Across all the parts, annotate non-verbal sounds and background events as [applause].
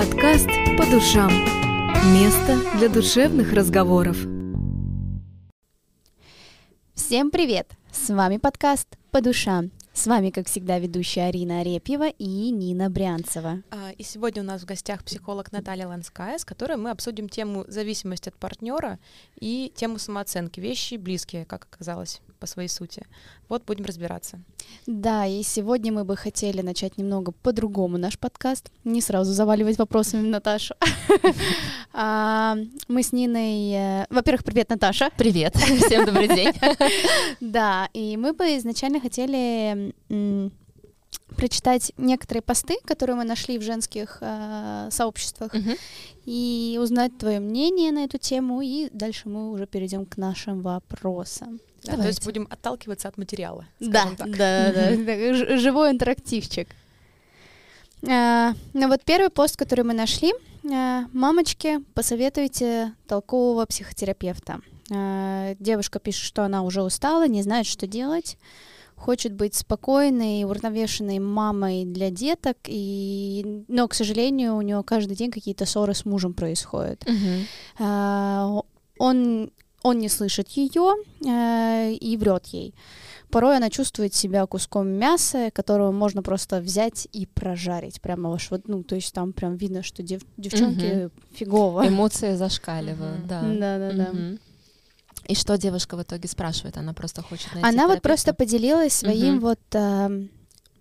Подкаст «По душам». Место для душевных разговоров. Всем привет! С вами подкаст «По душам». С вами, как всегда, ведущая Арина Арепьева и Нина Брянцева. А, и сегодня у нас в гостях психолог Наталья Ланская, с которой мы обсудим тему зависимости от партнера и тему самооценки. Вещи близкие, как оказалось, по своей сути. Вот будем разбираться. Да, и сегодня мы бы хотели начать немного по-другому наш подкаст. Не сразу заваливать вопросами Наташу. [laughs] А, мы с Ниной... Э, во-первых, привет, Наташа. Привет, [laughs] всем добрый день. [laughs] Да, и мы бы изначально хотели прочитать некоторые посты, которые мы нашли в женских э, сообществах, Мгм. и узнать твое мнение на эту тему, и дальше мы уже перейдем к нашим вопросам. Да, то есть будем отталкиваться от материала. Да, так. да, да, [laughs] живой интерактивчик. А, Ну вот первый пост, который мы нашли. а, Мамочки, посоветуйте толкового психотерапевта. А, Девушка пишет, что она уже устала, не знает, что делать. Хочет быть спокойной, уравновешенной мамой для деток, и... но, к сожалению, у нее каждый день какие-то ссоры с мужем происходят. А, он, он не слышит ее и врет ей. Порой она чувствует себя куском мяса, которого можно просто взять и прожарить. Прямо аж вот, ну, то есть там прям видно, что дев- девчонке фигово. Эмоции зашкаливают, Мгм. да. Да-да-да. Мгм. И что девушка в итоге спрашивает? Она просто хочет найти Она вот терапевта? просто поделилась своим Мгм. вот а,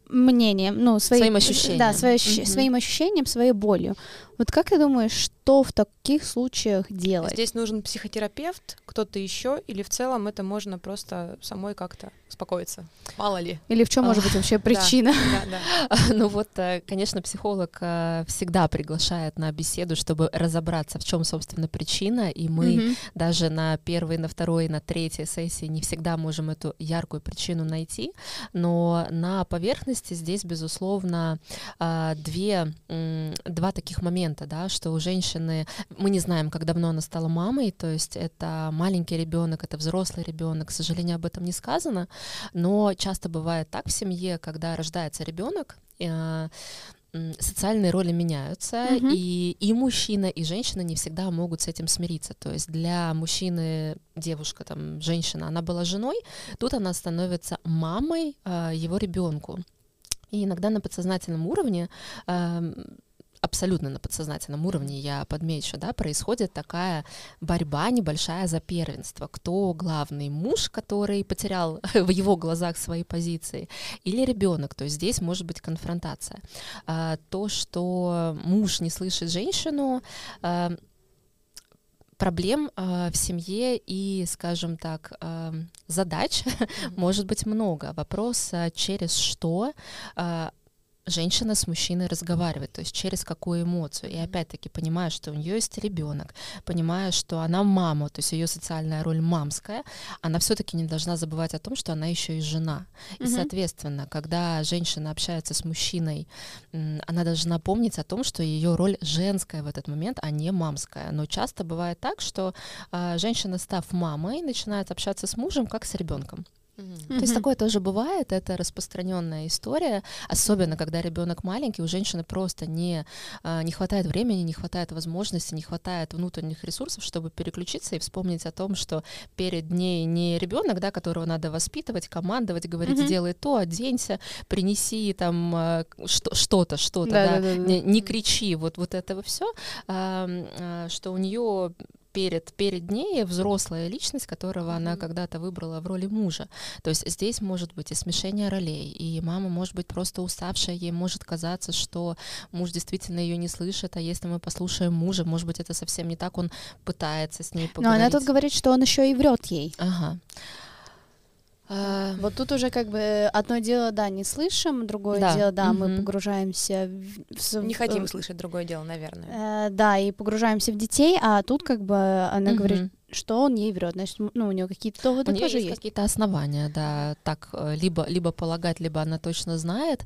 мнением, ну, свои- Своим ощущением. Да, свои Мгм. своим ощущением, своей болью. Вот как ты думаешь, что в таких случаях делать? Здесь нужен психотерапевт, кто-то еще, или в целом это можно просто самой как-то успокоиться. Мало ли. Или в чем может быть вообще причина? Да, да. [laughs] Ну вот, э, конечно, психолог э, всегда приглашает на беседу, чтобы разобраться, в чем, собственно, причина, и мы даже на первой, на второй, на третьей сессии не всегда можем эту яркую причину найти, но на поверхности здесь, безусловно, а, две, два таких момента, да, что у женщины, мы не знаем, как давно она стала мамой, то есть это маленький ребенок, это взрослый ребенок, к сожалению, об этом не сказано, но часто бывает так в семье, когда рождается ребенок, э, социальные роли меняются, Мгм. и и мужчина, и женщина не всегда могут с этим смириться. То есть для мужчины девушка, там, женщина, она была женой, тут она становится мамой э, его ребенку. И иногда на подсознательном уровне эм, абсолютно на подсознательном уровне, я подмечу, да, происходит такая борьба небольшая за первенство. Кто главный муж, который потерял [laughs] в его глазах свои позиции, или ребенок, то есть здесь может быть конфронтация. А, То, что муж не слышит женщину, а, проблем а, в семье и, скажем так, задач [laughs] может быть много. Вопрос, через что женщина с мужчиной разговаривает, то есть через какую эмоцию. И опять-таки понимая, что у нее есть ребенок, понимая, что она мама, то есть ее социальная роль мамская, она все-таки не должна забывать о том, что она еще и жена. И, Мгм. соответственно, когда женщина общается с мужчиной, она должна помнить о том, что ее роль женская в этот момент, а не мамская. Но часто бывает так, что а, женщина, став мамой, начинает общаться с мужем как с ребенком. То есть такое тоже бывает, это распространенная история, особенно когда ребенок маленький, у женщины просто не, а, не хватает времени, не хватает возможности, не хватает внутренних ресурсов, чтобы переключиться и вспомнить о том, что перед ней не ребенок, да, которого надо воспитывать, командовать, говорить, Мгм. сделай то, оденься, принеси там а, что- что-то, что-то, да, не, не кричи, вот, вот этого все, что у нее перед, перед ней взрослая личность, которого она когда-то выбрала в роли мужа. То есть здесь может быть и смешение ролей, и мама может быть просто уставшая, ей может казаться, что муж действительно ее не слышит, а если мы послушаем мужа, может быть, это совсем не так, он пытается с ней Но поговорить. она тут говорит, что он еще и врет ей. Ага. А, Вот тут уже как бы одно дело, да, не слышим, другое Да, дело, да, мы мгм. погружаемся в... в Не в- хотим э, слышать другое дело, наверное. э, да, и погружаемся в детей, а тут как бы она говорит, мгм. что он ей врет, значит, ну, у нее какие-то доводы У нее тоже есть, есть. какие-то основания, да, так э, либо, либо полагать, либо она точно знает.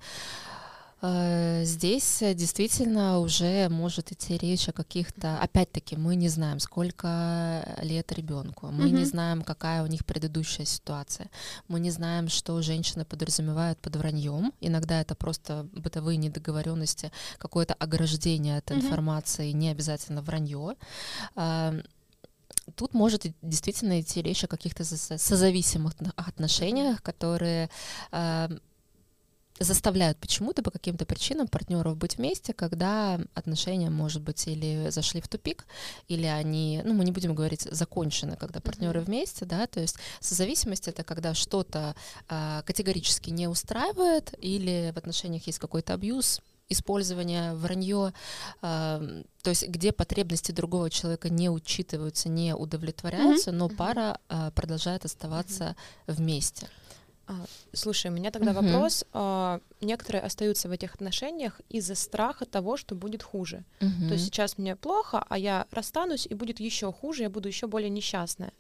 Э, здесь действительно уже может идти речь о каких-то, опять-таки, мы не знаем, сколько лет ребенку, мы mm-hmm. не знаем, какая у них предыдущая ситуация, мы не знаем, что женщины подразумевают под враньем. Иногда это просто бытовые недоговоренности, какое-то ограждение от информации, не обязательно вранье. Эм, тут может действительно идти речь о каких-то созависимых отношениях, которые эм, заставляют почему-то по каким-то причинам партнеров быть вместе, когда отношения, может быть, или зашли в тупик, или они, ну, мы не будем говорить закончены, когда партнеры mm-hmm. вместе, да, то есть созависимость это когда что-то а, категорически не устраивает, или в отношениях есть какой-то абьюз, использование, вранье, э, то есть где потребности другого человека не учитываются, не удовлетворяются, mm-hmm. но пара э, продолжает оставаться mm-hmm. вместе. А, слушай, у меня тогда uh-huh. вопрос. А, некоторые остаются в этих отношениях из-за страха того, что будет хуже. Uh-huh. То есть сейчас мне плохо, а я расстанусь, и будет еще хуже, я буду еще более несчастная.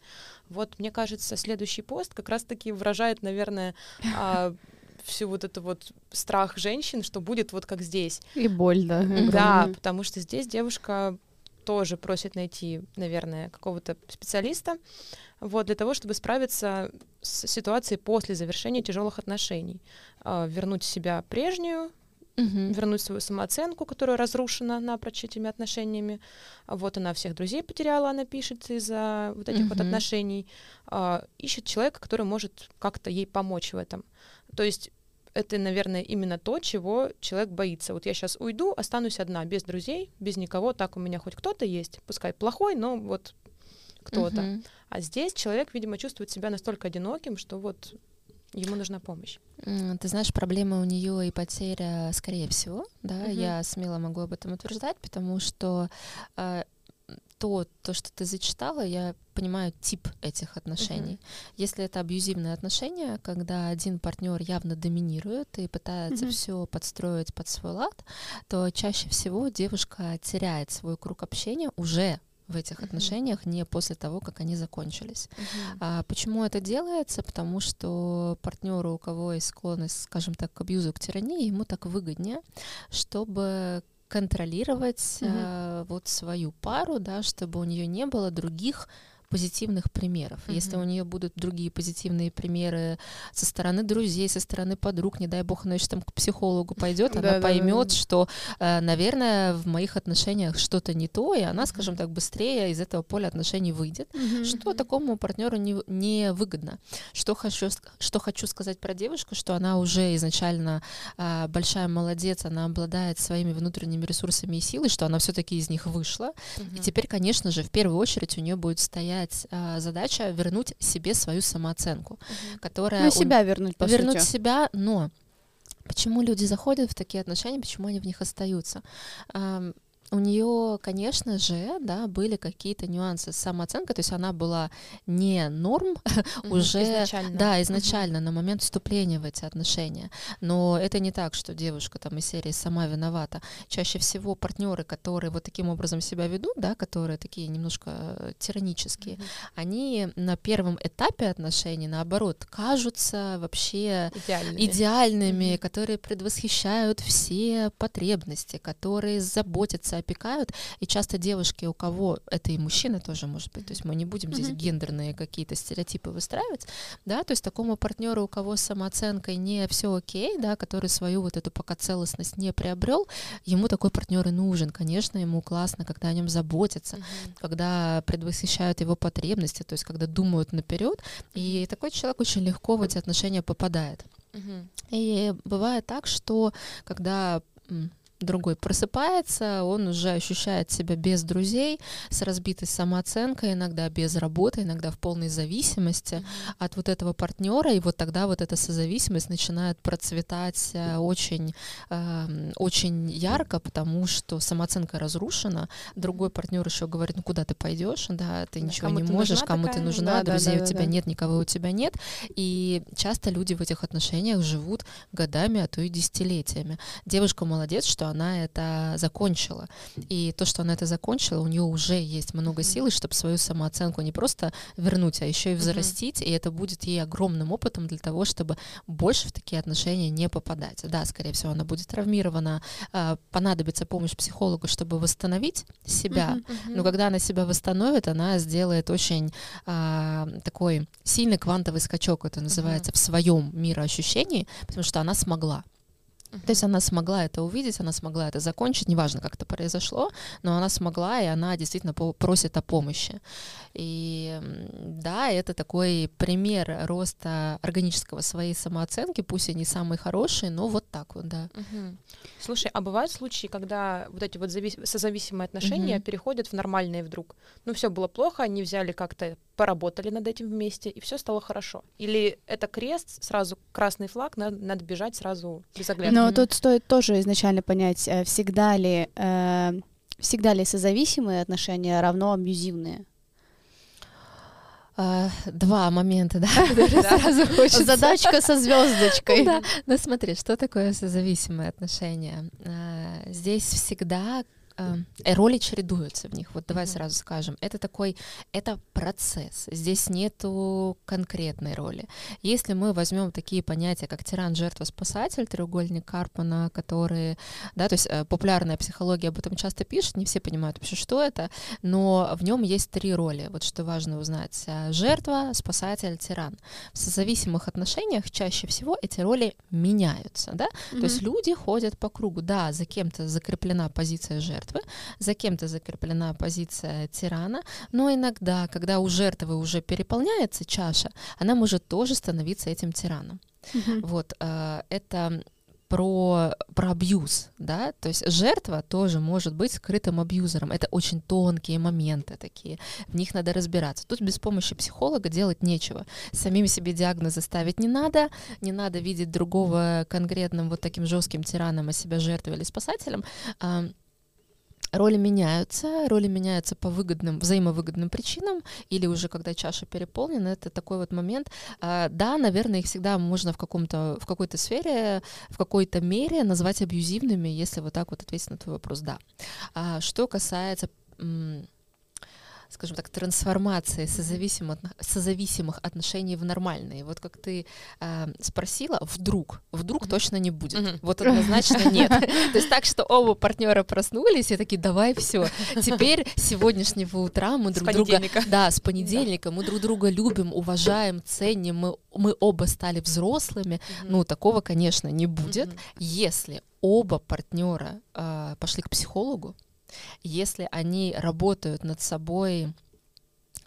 Вот мне кажется, следующий пост как раз-таки выражает, наверное, а, всю вот эту вот страх женщин, что будет вот как здесь. И боль, да. Да, потому что здесь девушка тоже просит найти, наверное, какого-то специалиста, вот, для того, чтобы справиться с ситуацией после завершения тяжелых отношений. Э, вернуть себя прежнюю, Uh-huh. вернуть свою самооценку, которая разрушена напрочь этими отношениями. Вот она всех друзей потеряла, она пишет из-за вот этих uh-huh. вот отношений. А, ищет человека, который может как-то ей помочь в этом. То есть это, наверное, именно то, чего человек боится. Вот я сейчас уйду, останусь одна, без друзей, без никого, так у меня хоть кто-то есть, пускай плохой, но вот кто-то. Uh-huh. А здесь человек, видимо, чувствует себя настолько одиноким, что вот ему нужна помощь. Ты знаешь, проблема у нее и потеря, скорее всего, да, угу. я смело могу об этом утверждать, потому что э, то, то, что ты зачитала, я понимаю тип этих отношений. Uh-huh. Если это абьюзивные отношения, когда один партнер явно доминирует и пытается uh-huh. все подстроить под свой лад, то чаще всего девушка теряет свой круг общения уже в этих uh-huh. отношениях не после того, как они закончились. Uh-huh. А почему это делается? Потому что партнеру, у кого есть склонность, скажем так, к абьюзу, к тирании, ему так выгоднее, чтобы контролировать uh-huh. а, вот свою пару, да, чтобы у нее не было других позитивных примеров. Mm-hmm. Если у нее будут другие позитивные примеры со стороны друзей, со стороны подруг, не дай бог, она еще там к психологу пойдет, она поймет, что, э, наверное, в моих отношениях что-то не то, и она, скажем так, быстрее из этого поля отношений выйдет, что такому партнеру не, не выгодно. Что хочу, что хочу сказать про девушку, что она уже изначально а, большая молодец, она обладает своими внутренними ресурсами и силой, что она все-таки из них вышла. И теперь, конечно же, в первую очередь у нее будет стоять стоять а, задача вернуть себе свою самооценку, угу. которая... Ну, себя он... вернуть, по Вернуть сути. себя, но почему люди заходят в такие отношения, почему они в них остаются? У нее, конечно же, да, были какие-то нюансы с самооценкой, то есть она была не норм [laughs] уже, изначально. да, изначально на момент вступления в эти отношения. Но это не так, что девушка там из серии сама виновата. Чаще всего партнеры, которые вот таким образом себя ведут, да, которые такие немножко э, тиранические, они на первом этапе отношений, наоборот, кажутся вообще идеальными, идеальными которые предвосхищают все потребности, которые заботятся опекают, и часто девушки, у кого это и мужчины тоже может быть, то есть мы не будем здесь mm-hmm. гендерные какие-то стереотипы выстраивать, да, то есть такому партнеру, у кого с самооценкой не все окей, да, который свою вот эту пока целостность не приобрел, ему такой партнер и нужен, конечно, ему классно, когда о нем заботятся, mm-hmm. когда предвосхищают его потребности, то есть когда думают наперед, и такой человек очень легко в эти отношения попадает. Mm-hmm. И бывает так, что когда другой просыпается, он уже ощущает себя без друзей, с разбитой самооценкой, иногда без работы, иногда в полной зависимости от вот этого партнера, и вот тогда вот эта созависимость начинает процветать э, очень, э, очень ярко, потому что самооценка разрушена, другой партнер еще говорит, ну куда ты пойдешь, да, ты да, ничего не можешь, кому такая? ты нужна, да, друзей да, да, у тебя да. нет, никого у тебя нет, и часто люди в этих отношениях живут годами, а то и десятилетиями. Девушка молодец, что она это закончила. И то, что она это закончила, у нее уже есть много силы, чтобы свою самооценку не просто вернуть, а еще и взрастить, и это будет ей огромным опытом для того, чтобы больше в такие отношения не попадать. Да, скорее всего, она будет травмирована, а, понадобится помощь психолога, чтобы восстановить себя, но когда она себя восстановит, она сделает очень а, такой сильный квантовый скачок, это называется, в своем мироощущении, потому что она смогла. То есть она смогла это увидеть, она смогла это закончить, неважно, как это произошло, но она смогла, и она действительно просит о помощи. И да, это такой пример роста органического своей самооценки, пусть и не самый хороший, но вот так вот, да. Угу. Слушай, а бывают случаи, когда вот эти вот завис... созависимые отношения угу. переходят в нормальные вдруг? Ну, все было плохо, они взяли как-то поработали над этим вместе, и все стало хорошо. Или это крест, сразу красный флаг, надо, надо бежать сразу без оглядки. Но тут стоит тоже изначально понять, э, всегда ли, э, всегда ли созависимые отношения равно абьюзивные? Uh, два момента, [laughs] да, сразу хочется. Задачка со звездочкой. Да. Ну смотри, что такое созависимые отношения? Uh, здесь всегда э, роли чередуются в них. Вот давай mm-hmm. сразу скажем, это такой, это процесс. Здесь нету конкретной роли. Если мы возьмем такие понятия, как тиран, жертва, спасатель, треугольник Карпана, которые, да, то есть э, популярная психология об этом часто пишет, не все понимают вообще, что это, но в нем есть три роли. Вот что важно узнать: э, жертва, спасатель, тиран. В созависимых отношениях чаще всего эти роли меняются, да. Mm-hmm. То есть люди ходят по кругу, да, за кем-то закреплена позиция жертвы жертвы, за кем-то закреплена позиция тирана, но иногда, когда у жертвы уже переполняется чаша, она может тоже становиться этим тираном. Mm-hmm. Вот э, это про, про абьюз, да, то есть жертва тоже может быть скрытым абьюзером. Это очень тонкие моменты такие, в них надо разбираться. Тут без помощи психолога делать нечего. Самим себе диагнозы ставить не надо, не надо видеть другого конкретным вот таким жестким тираном, а себя жертвой или спасателем роли меняются, роли меняются по выгодным, взаимовыгодным причинам, или уже когда чаша переполнена, это такой вот момент. А, да, наверное, их всегда можно в каком-то, в какой-то сфере, в какой-то мере назвать абьюзивными, если вот так вот ответить на твой вопрос, да. А, что касается скажем так, трансформации созависимых, созависимых отношений в нормальные. Вот как ты э, спросила, вдруг, вдруг точно не будет. Mm-hmm. Вот однозначно нет. [laughs] То есть так, что оба партнера проснулись и такие, давай все. Теперь с сегодняшнего утра мы друг друга... Да, с понедельника мы друг друга любим, уважаем, ценим, мы, мы оба стали взрослыми. Ну, такого, конечно, не будет, если оба партнера э, пошли к психологу, если они работают над собой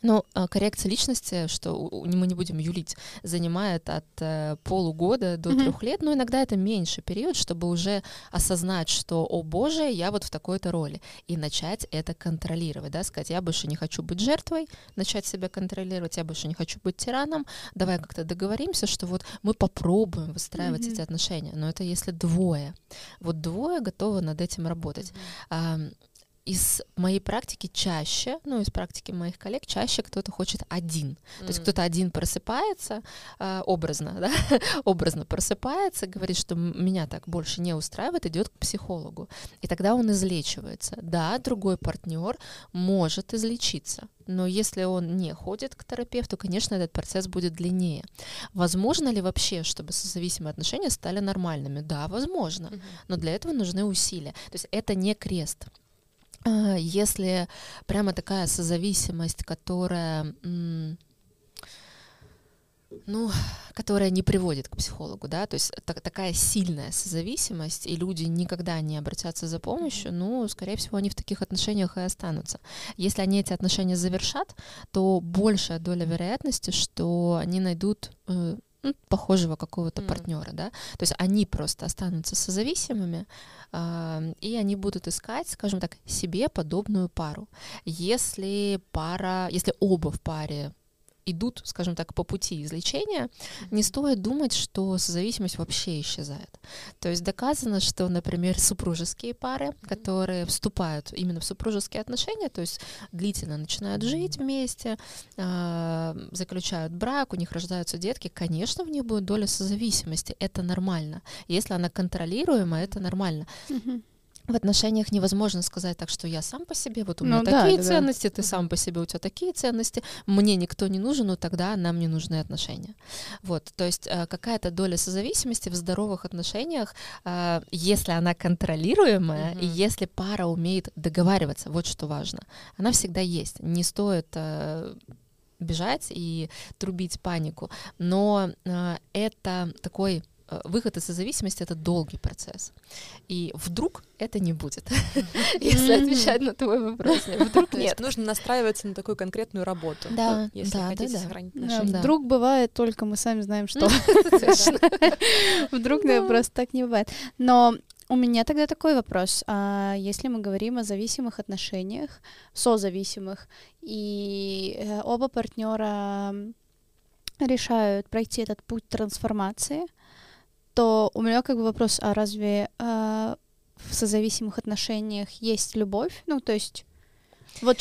ну, а, коррекция личности, что мы не будем юлить, занимает от э, полугода до mm-hmm. трех лет, но иногда это меньше период, чтобы уже осознать, что, о боже, я вот в такой-то роли, и начать это контролировать, да, сказать, я больше не хочу быть жертвой, начать себя контролировать, я больше не хочу быть тираном, давай как-то договоримся, что вот мы попробуем выстраивать mm-hmm. эти отношения, но это если двое, вот двое готовы над этим работать. Mm-hmm из моей практики чаще, ну, из практики моих коллег, чаще кто-то хочет один. Mm-hmm. То есть кто-то один просыпается, э, образно, [laughs] да, образно просыпается, говорит, что меня так больше не устраивает, идет к психологу. И тогда он излечивается. Да, другой партнер может излечиться. Но если он не ходит к терапевту, конечно, этот процесс будет длиннее. Возможно ли вообще, чтобы созависимые отношения стали нормальными? Да, возможно. Mm-hmm. Но для этого нужны усилия. То есть это не крест. А, если прямо такая созависимость, которая, ну, которая не приводит к психологу, да, то есть так, такая сильная созависимость, и люди никогда не обратятся за помощью, ну, скорее всего, они в таких отношениях и останутся. Если они эти отношения завершат, то большая доля вероятности, что они найдут э, ну, похожего какого-то mm. партнера, да, то есть они просто останутся созависимыми, э, и они будут искать, скажем так, себе подобную пару. Если пара, если оба в паре идут, скажем так, по пути излечения, не стоит думать, что созависимость вообще исчезает. То есть доказано, что, например, супружеские пары, которые вступают именно в супружеские отношения, то есть длительно начинают жить вместе, а, заключают брак, у них рождаются детки, конечно, в них будет доля созависимости, это нормально. Если она контролируема, это нормально. В отношениях невозможно сказать так, что я сам по себе, вот у меня Ну да, такие да, да. ценности, ты сам по себе, у тебя такие ценности, мне никто не нужен, но тогда нам не нужны отношения. Вот, то есть э, какая-то доля созависимости в здоровых отношениях, э, если она контролируемая, и Мгм. если пара умеет договариваться, вот что важно, она всегда есть. Не стоит э, бежать и трубить панику, но это такой выход из созависимости это долгий процесс. И вдруг это не будет. [laughs] Если отвечать на твой вопрос, [laughs] нет, вдруг нет. нужно настраиваться на такую конкретную работу, если хотите сохранить отношения. Вдруг бывает только мы сами знаем, что. [laughs] Вдруг просто так не бывает. Но у меня тогда такой вопрос. А если мы говорим о зависимых отношениях, созависимых, и э, оба партнера решают пройти этот путь трансформации, то у меня как бы вопрос, а разве э, в созависимых отношениях есть любовь? Ну, то есть, вот,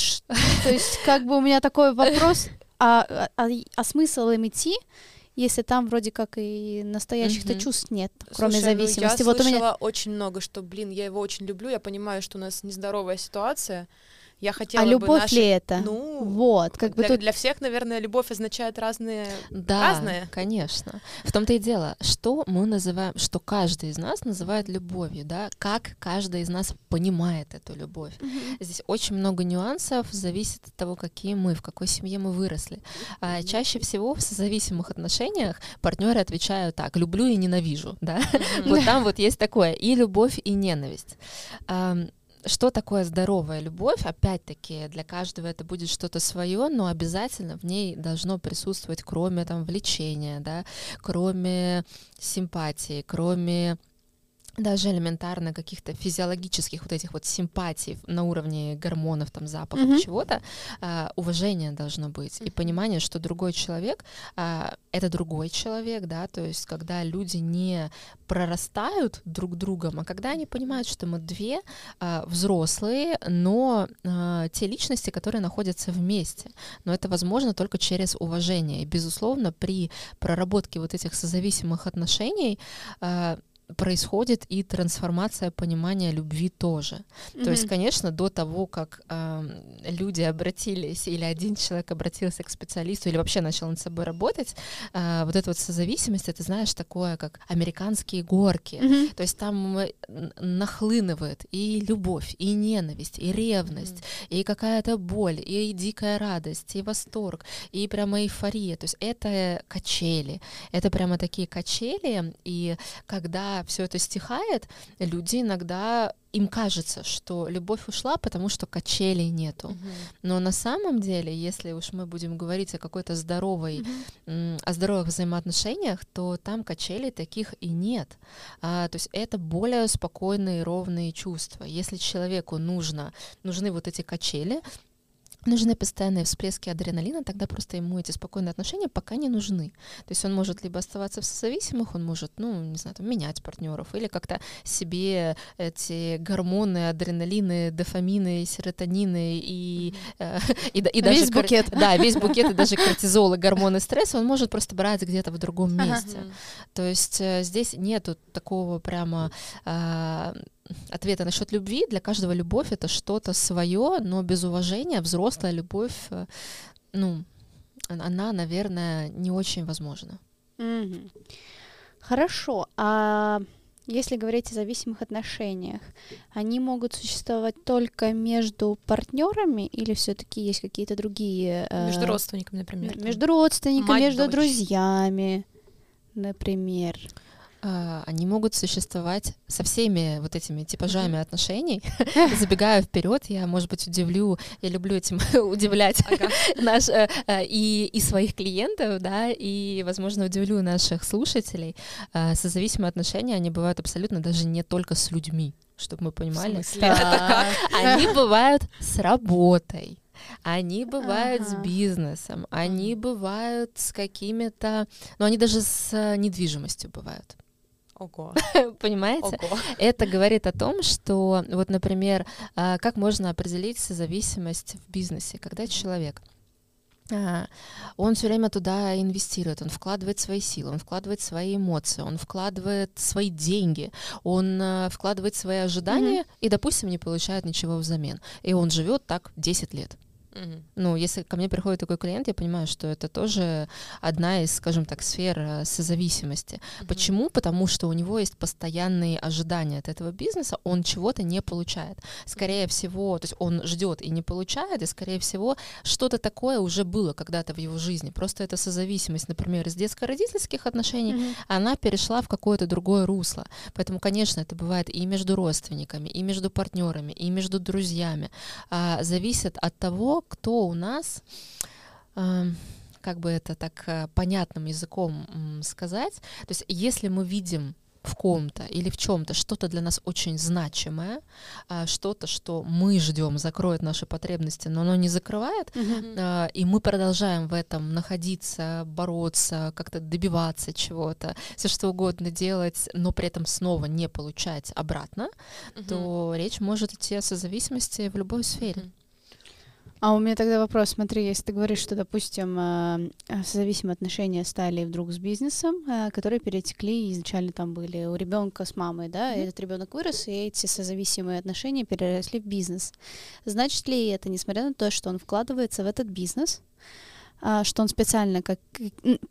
то есть, [laughs] как бы у меня такой вопрос, а, а, а смысл им идти, если там вроде как и настоящих-то Мгм. чувств нет, кроме Слушай, ну, зависимости. я вот у меня слышала очень много, что, блин, я его очень люблю, я понимаю, что у нас нездоровая ситуация. Я хотела а бы любовь наши- ли это? Ну, вот, как бы для, тут для всех, наверное, любовь означает разные... Да, Разное. конечно. В том-то и дело, что мы называем, что каждый из нас называет любовью, да, как каждый из нас понимает эту любовь. Здесь очень много нюансов, зависит от того, какие мы, в какой семье мы выросли. А чаще всего в созависимых отношениях партнеры отвечают так: люблю и ненавижу, да. Вот там вот есть такое и любовь, и ненависть. Что такое здоровая любовь? Опять-таки, для каждого это будет что-то свое, но обязательно в ней должно присутствовать, кроме там влечения, да, кроме симпатии, кроме даже элементарно каких-то физиологических вот этих вот симпатий на уровне гормонов, там, запахов, Мгм. чего-то, а, уважение должно быть. И понимание, что другой человек а, — это другой человек, да, то есть когда люди не прорастают друг другом, а когда они понимают, что мы две а, взрослые, но а, те личности, которые находятся вместе. Но это возможно только через уважение. И, безусловно, при проработке вот этих созависимых отношений а, происходит и трансформация понимания любви тоже. То есть, конечно, до того, как эм, люди обратились, или один человек обратился к специалисту, или вообще начал над собой работать, э, вот эта вот созависимость, это, знаешь, такое, как американские горки. Мгм. То есть там э, нахлынывает и любовь, и ненависть, и ревность, и какая-то боль, и дикая радость, и восторг, и прямо эйфория. То есть это качели, это прямо такие качели, и когда все это стихает, люди иногда им кажется, что любовь ушла, потому что качелей нету. Мгм. Но на самом деле, если уж мы будем говорить о какой-то здоровой, м, о здоровых взаимоотношениях, то там качелей таких и нет. А, то есть это более спокойные, ровные чувства. Если человеку нужно, нужны вот эти качели, нужны постоянные всплески адреналина, тогда просто ему эти спокойные отношения пока не нужны. То есть он может либо оставаться в созависимых, он может, ну, не знаю, там, менять партнеров или как-то себе эти гормоны, адреналины, дофамины, серотонины и, э, и, и даже... Весь букет. Да, весь букет, и даже кортизол, и гормоны стресса он может просто брать где-то в другом месте. То есть э, здесь нету такого прямо а, ответа насчет любви. Для каждого любовь это что-то свое, но без уважения взрослая любовь, э, ну, он- она, наверное, не очень возможна. Мгм. Хорошо. А если говорить о зависимых отношениях, они могут существовать только между партнерами или все-таки есть какие-то другие э, Между родственниками, например. там. между родственниками, мать, между дочь. друзьями, например? А, Они могут существовать со всеми вот этими типажами отношений. [laughs] Забегая вперед, я, может быть, удивлю, я люблю этим [laughs] удивлять Ага. [laughs] наш, э, э, и, и своих клиентов, да, и, возможно, удивлю наших слушателей. Э, Созависимые отношения, они бывают абсолютно даже не только с людьми, чтобы мы понимали. как? Они бывают с работой. Они бывают с Ага. бизнесом, они бывают с какими-то, ну они даже с э, недвижимостью бывают, Ого. [laughs] понимаете? Ого. Это говорит о том, что, вот, например, а, как можно определить созависимость в бизнесе, когда человек а, он все время туда инвестирует, он вкладывает свои силы, он вкладывает свои эмоции, он вкладывает свои деньги, он э, вкладывает свои ожидания mm-hmm. и, допустим, не получает ничего взамен. И он живет так 10 лет. Угу. Ну, если ко мне приходит такой клиент, я понимаю, что это тоже одна из, скажем так, сфер э, созависимости. Угу. Почему? Потому что у него есть постоянные ожидания от этого бизнеса, он чего-то не получает. Скорее всего, то есть он ждет и не получает, и скорее всего что-то такое уже было когда-то в его жизни. Просто эта созависимость, например, из детско-родительских отношений, угу. она перешла в какое-то другое русло. Поэтому, конечно, это бывает и между родственниками, и между партнерами, и между друзьями. А, зависит от того, кто у нас, эм, как бы это так э, понятным языком сказать, то есть если мы видим в ком-то или в чем-то что-то для нас очень значимое, а, что-то, что мы ждем, закроет наши потребности, но оно не закрывает, mm-hmm. и мы продолжаем в этом находиться, бороться, как-то добиваться чего-то, все что угодно делать, но при этом снова не получать обратно, mm-hmm. то речь может идти о созависимости в любой сфере. Mm-hmm. А у меня тогда вопрос, смотри, если ты говоришь, что, допустим, э, э, созависимые отношения стали вдруг с бизнесом, э, которые перетекли изначально там были у ребенка с мамой, да, mm-hmm. этот ребенок вырос, и эти созависимые отношения переросли в бизнес. Значит ли это, несмотря на то, что он вкладывается в этот бизнес, что он специально, как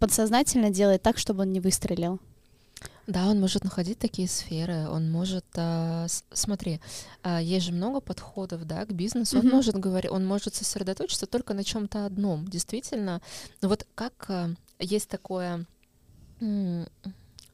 подсознательно делает так, чтобы он не выстрелил? Да, он может находить такие сферы, он может, а, с, смотри, а, есть же много подходов, да, к бизнесу. Mm-hmm. Он может говорить, он может сосредоточиться только на чем-то одном, действительно. Вот как а, есть такое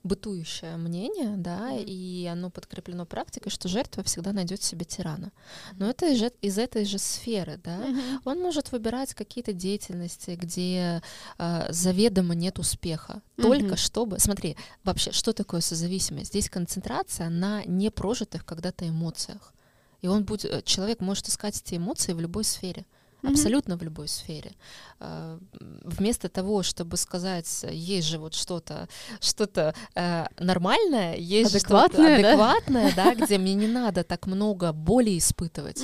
бытующее мнение, да, mm-hmm. и оно подкреплено практикой, что жертва всегда найдет себе тирана. Но это из, из этой же сферы, да. Mm-hmm. Он может выбирать какие-то деятельности, где э, заведомо нет успеха, mm-hmm. только чтобы, смотри, вообще, что такое созависимость? Здесь концентрация на непрожитых когда-то эмоциях. И он будет, человек может искать эти эмоции в любой сфере абсолютно в любой сфере. А, вместо того, чтобы сказать, есть же вот что-то, что-то э, нормальное, есть адекватное, что-то адекватное, да? да, [laughs] где мне не надо так много боли испытывать.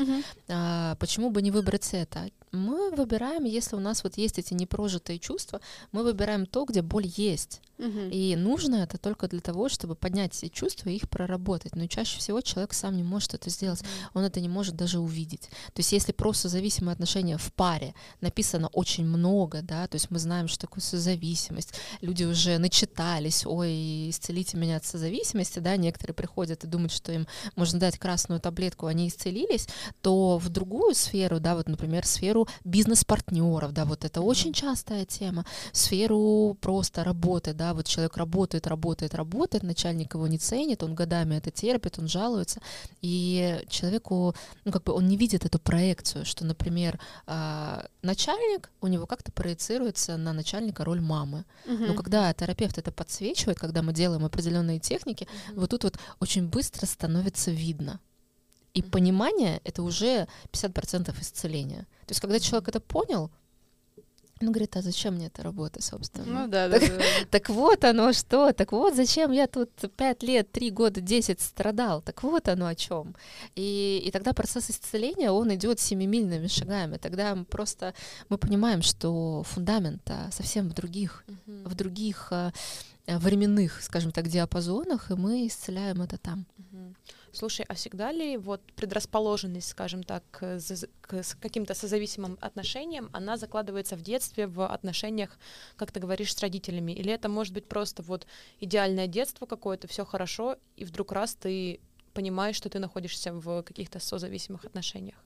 А, почему бы не выбрать это? Мы выбираем, если у нас вот есть эти непрожитые чувства, мы выбираем то, где боль есть. Угу. И нужно это только для того, чтобы поднять эти чувства и их проработать. Но чаще всего человек сам не может это сделать. Он это не может даже увидеть. То есть если просто зависимые отношения в паре написано очень много, да, то есть мы знаем, что такое созависимость, люди уже начитались, ой, исцелите меня от созависимости, да, некоторые приходят и думают, что им можно дать красную таблетку, они исцелились, то в другую сферу, да, вот, например, сферу бизнес-партнеров, да, вот это очень частая тема, сферу просто работы, да, вот человек работает, работает, работает, начальник его не ценит, он годами это терпит, он жалуется, и человеку, ну, как бы он не видит эту проекцию, что, например, а, начальник, у него как-то проецируется на начальника роль мамы. Uh-huh. Но когда терапевт это подсвечивает, когда мы делаем определенные техники, uh-huh. вот тут вот очень быстро становится видно. И понимание — это уже 50% исцеления. То есть, когда человек это понял, он говорит, а зачем мне эта работа, собственно? Ну да, так, да, да. Так вот оно что, так вот зачем я тут пять лет, три года, десять страдал, так вот оно о чем. И, и тогда процесс исцеления, он идет семимильными шагами. Тогда мы просто мы понимаем, что фундамент совсем в других, uh-huh. в других а, временных, скажем так, диапазонах, и мы исцеляем это там. Uh-huh. Слушай, а всегда ли вот предрасположенность, скажем так, к, к каким-то созависимым отношениям, она закладывается в детстве, в отношениях, как ты говоришь, с родителями? Или это может быть просто вот идеальное детство какое-то, все хорошо, и вдруг раз ты понимаешь, что ты находишься в каких-то созависимых отношениях?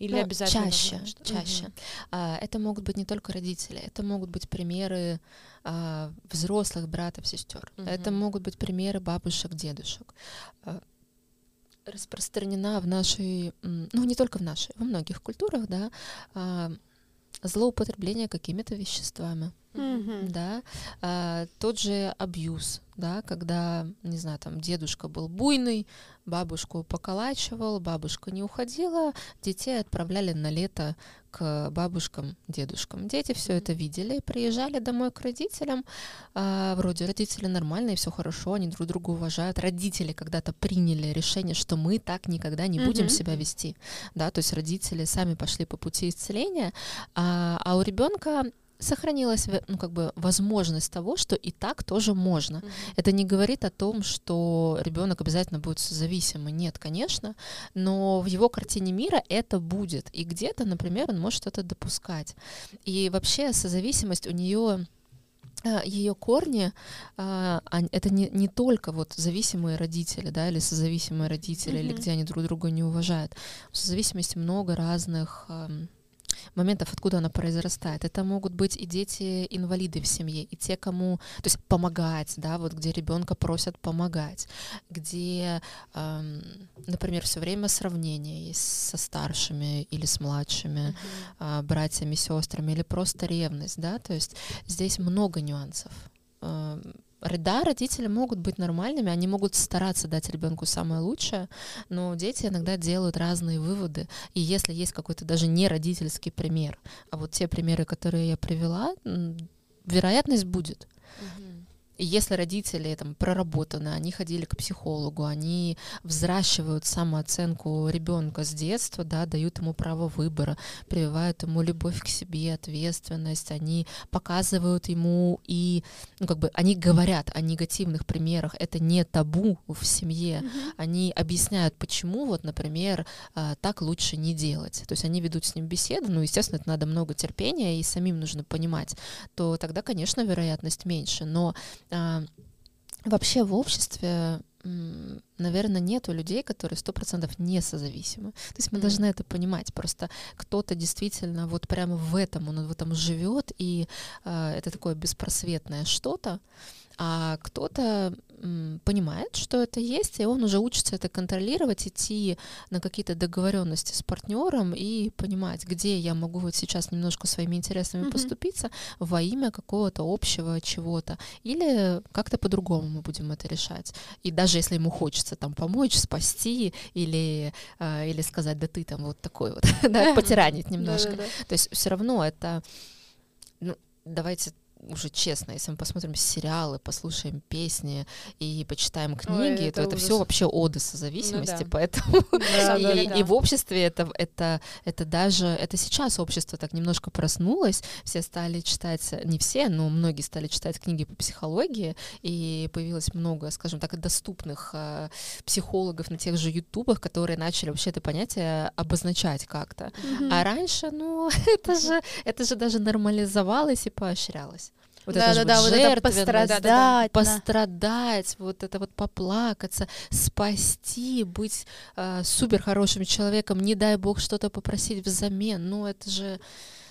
Или ну, обязательно? Чаще, нужно, чаще. Угу. А, это могут быть не только родители, это могут быть примеры а, взрослых братьев, сестер. Угу. Это могут быть примеры бабушек, дедушек. А, распространена в нашей, ну не только в нашей, во многих культурах, да, а, злоупотребление какими-то веществами. Мгм. да, а, тот же абьюз, да, когда, не знаю, там дедушка был буйный, бабушку поколачивал, бабушка не уходила, детей отправляли на лето к бабушкам, дедушкам. Дети все это видели, приезжали домой к родителям, а, вроде родители нормальные, все хорошо, они друг друга уважают. Родители когда-то приняли решение, что мы так никогда не будем Мгм. себя вести, да, то есть родители сами пошли по пути исцеления, а, а у ребенка сохранилась ну, как бы возможность того, что и так тоже можно. Это не говорит о том, что ребенок обязательно будет созависимый. Нет, конечно, но в его картине мира это будет. И где-то, например, он может это допускать. И вообще созависимость у нее ее корни ань- это не, не только вот зависимые родители, да, или созависимые родители, или Мгм. где они друг друга не уважают. В созависимости много разных ам, моментов, откуда она произрастает. Это могут быть и дети-инвалиды в семье, и те, кому... То есть помогать, да, вот где ребенка просят помогать, где, ам, например, все время сравнение есть со старшими или с младшими а, братьями, сестрами, или просто ревность, да, то есть здесь много нюансов. Да, родители могут быть нормальными, они могут стараться дать ребенку самое лучшее, но дети иногда делают разные выводы. И если есть какой-то даже не родительский пример, а вот те примеры, которые я привела, вероятность будет. И если родители там проработаны, они ходили к психологу, они взращивают самооценку ребенка с детства, да, дают ему право выбора, прививают ему любовь к себе, ответственность, они показывают ему и, ну, как бы, они говорят о негативных примерах, это не табу в семье, Мгм. они объясняют, почему, вот, например, а, так лучше не делать. То есть они ведут с ним беседу, ну, естественно, это надо много терпения, и самим нужно понимать, то тогда, конечно, вероятность меньше. Но вообще в обществе, наверное, нету людей, которые сто процентов не созависимы. То есть мы Мгм. должны это понимать. Просто кто-то действительно вот прямо в этом, он в этом живет, и а, это такое беспросветное что-то, а кто-то понимает, что это есть, и он уже учится это контролировать, идти на какие-то договоренности с партнером и понимать, где я могу вот сейчас немножко своими интересами Мгм. поступиться во имя какого-то общего чего-то, или как-то по-другому мы будем это решать. И даже если ему хочется там помочь, спасти, или, а, или сказать, да ты там вот такой вот, [laughs] да, потиранить немножко. То есть все равно это, ну, давайте уже честно, если мы посмотрим сериалы, послушаем песни и почитаем книги, это то это ужас. все вообще оды созависимости, да. поэтому [laughs] [laughs] Да, и, да, да. и в обществе это, это, это даже, это сейчас общество так немножко проснулось, все стали читать, не все, но многие стали читать книги по психологии, и появилось много, скажем так, доступных э, психологов на тех же ютубах, которые начали вообще это понятие обозначать как-то. Мгм. А раньше, ну, [laughs] это же, это же даже нормализовалось и поощрялось. Вот это же Да-да-да, вот это пострадать. Да-да-да. на- пострадать, вот это вот поплакаться, спасти, быть э, супер хорошим человеком, не дай бог что-то попросить взамен. Ну, это же,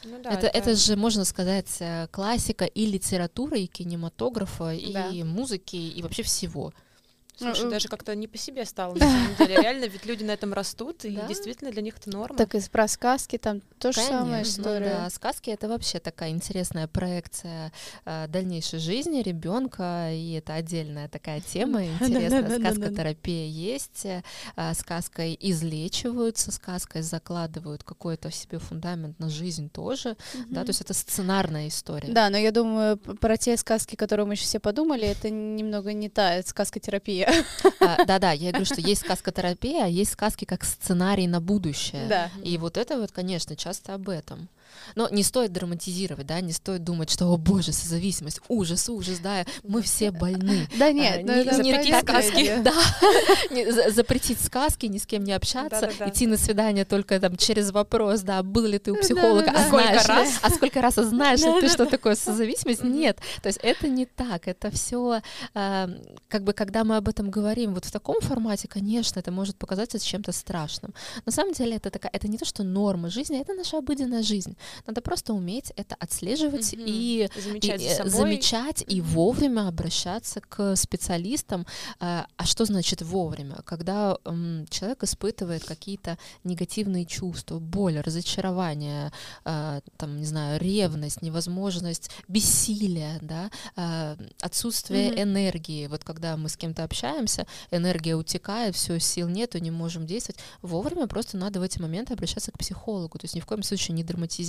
Ну да, это, это же, можно сказать, э, классика и литературы, и кинематографа, Да. и музыки, и вообще всего. Слушай, Ну, даже как-то не по себе стало, на самом деле. Реально, ведь люди на этом растут, и Да. действительно для них это норма. Так и про сказки там то же самая Конечно, история. Да, сказки это вообще такая интересная проекция э, дальнейшей жизни ребенка, и это отдельная такая тема интересная. Сказкотерапия есть, э, а, сказкой излечиваются, сказкой закладывают какой-то в себе фундамент на жизнь тоже, да, Мгм. то есть это сценарная история. Да, но я думаю, про те сказки, которые мы сейчас все подумали, это немного не та сказкотерапия. [laughs] А, Да-да, я говорю, что есть сказкотерапия, а есть сказки как сценарий на будущее. Да. И вот это вот, конечно, часто об этом. Но не стоит драматизировать, да, не стоит думать, что, о боже, созависимость, ужас, ужас, да, мы все больны. Да нет, А, ну не- это понятное сказки. [laughs] Да, запретить сказки, ни с кем не общаться, идти на свидание только там через вопрос, да, был ли ты у психолога, Да-да-да. а Сколько знаешь ли- раз? а сколько раз, а знаешь ли ты, что такое созависимость? Нет, то есть это не так, это все, как бы, когда мы об этом этом говорим вот в таком формате, конечно, это может показаться чем-то страшным. На самом деле это такая, это не то, что норма жизни, это наша обыденная жизнь. Надо просто уметь это отслеживать mm-hmm. и замечать, и, собой. замечать и вовремя обращаться к специалистам. А, а что значит вовремя? Когда человек испытывает какие-то негативные чувства, боль, разочарование, а, там, не знаю, ревность, невозможность, бессилие, да, а, отсутствие mm-hmm. энергии. Вот когда мы с кем-то общаемся, энергия утекает, все, сил нету, не можем действовать. Вовремя просто надо в эти моменты обращаться к психологу. То есть ни в коем случае не драматизировать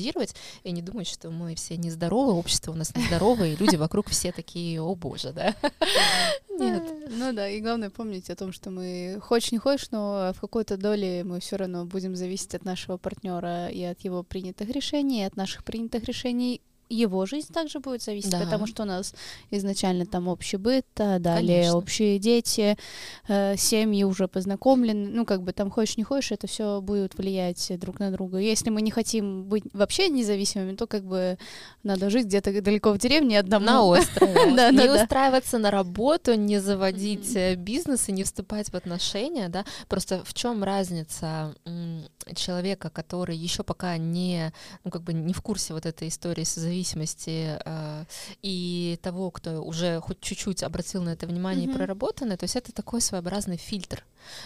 и не думать, что мы все нездоровы, общество у нас нездоровое, и люди вокруг все такие, о боже, да? [laughs] Нет. Ну да, и главное помнить о том, что мы хочешь не хочешь, но в какой-то доле мы все равно будем зависеть от нашего партнера и от его принятых решений, и от наших принятых решений его жизнь также будет зависеть, да. потому что у нас изначально там общий быт, а далее Конечно. общие дети, э, семьи уже познакомлены, ну как бы там хочешь не хочешь, это все будет влиять друг на друга. Если мы не хотим быть вообще независимыми, то как бы надо жить где-то далеко в деревне одному. На острове. [laughs] Не устраиваться на работу, не заводить э, бизнес и не вступать в отношения, да. Просто в чем разница человека, который еще пока не, ну как бы не в курсе вот этой истории с зависимостью зависимости э, и того, кто уже хоть чуть-чуть обратил на это внимание mm-hmm. и проработанное, то есть это такой своеобразный фильтр.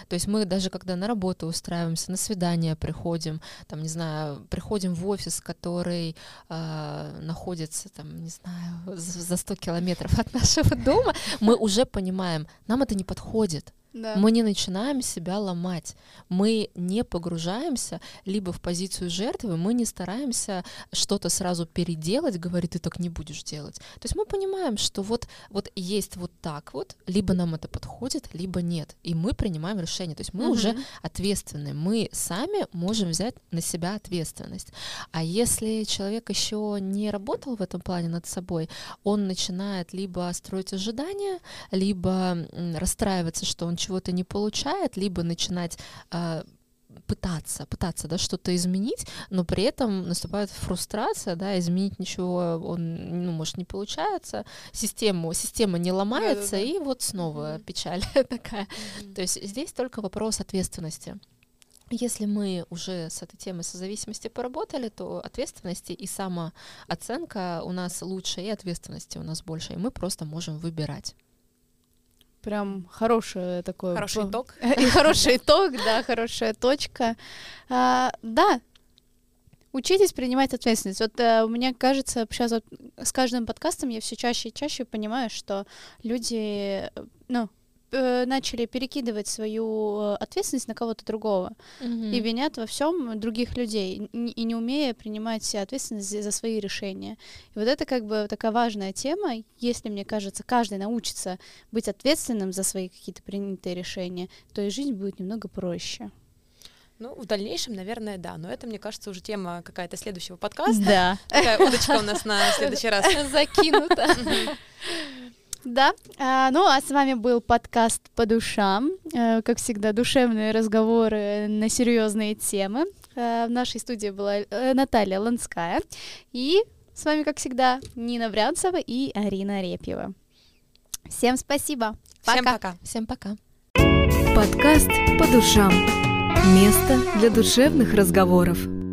То есть мы даже когда на работу устраиваемся, на свидание приходим, там, не знаю, приходим в офис, который э, находится, там, не знаю, за 100 километров [laughs] от нашего дома, мы уже понимаем, нам это не подходит. Да. Мы не начинаем себя ломать, мы не погружаемся либо в позицию жертвы, мы не стараемся что-то сразу переделать, говорит, ты так не будешь делать. То есть мы понимаем, что вот, вот есть вот так вот, либо нам это подходит, либо нет, и мы принимаем решение. То есть мы угу. уже ответственны, мы сами можем взять на себя ответственность. А если человек еще не работал в этом плане над собой, он начинает либо строить ожидания, либо расстраиваться, что он чего-то не получает, либо начинать э, пытаться, пытаться, да, что-то изменить, но при этом наступает фрустрация, да, изменить ничего, он, ну, может, не получается, система, система не ломается, да, да, да. и вот снова mm-hmm. печаль [laughs] такая. Mm-hmm. То есть здесь только вопрос ответственности. Если мы уже с этой темой созависимости поработали, то ответственности и самооценка у нас лучше, и ответственности у нас больше, и мы просто можем выбирать. Прям хорошее такое. Хороший итог. [laughs] И хороший итог, да, хорошая точка. А, да, учитесь принимать ответственность. Вот э, мне кажется, сейчас вот с каждым подкастом я все чаще и чаще понимаю, что люди, ну, э, начали перекидывать свою э, ответственность на кого-то другого mm-hmm. и винят во всем других людей и, не умея принимать ответственность за, за свои решения. И вот это как бы такая важная тема. Если, мне кажется, каждый научится быть ответственным за свои какие-то принятые решения, то и жизнь будет немного проще. Ну, в дальнейшем, наверное, да. Но это, мне кажется, уже тема какая-то следующего подкаста. Да. Такая удочка у нас на следующий раз. Закинута. Да, а, ну а с вами был подкаст по душам. А, как всегда, душевные разговоры на серьезные темы. А, в нашей студии была а, Наталья Ланская. И с вами, как всегда, Нина Брянцева и Арина Репьева. Всем спасибо. Пока. Всем пока. Всем пока. Подкаст по душам. Место для душевных разговоров.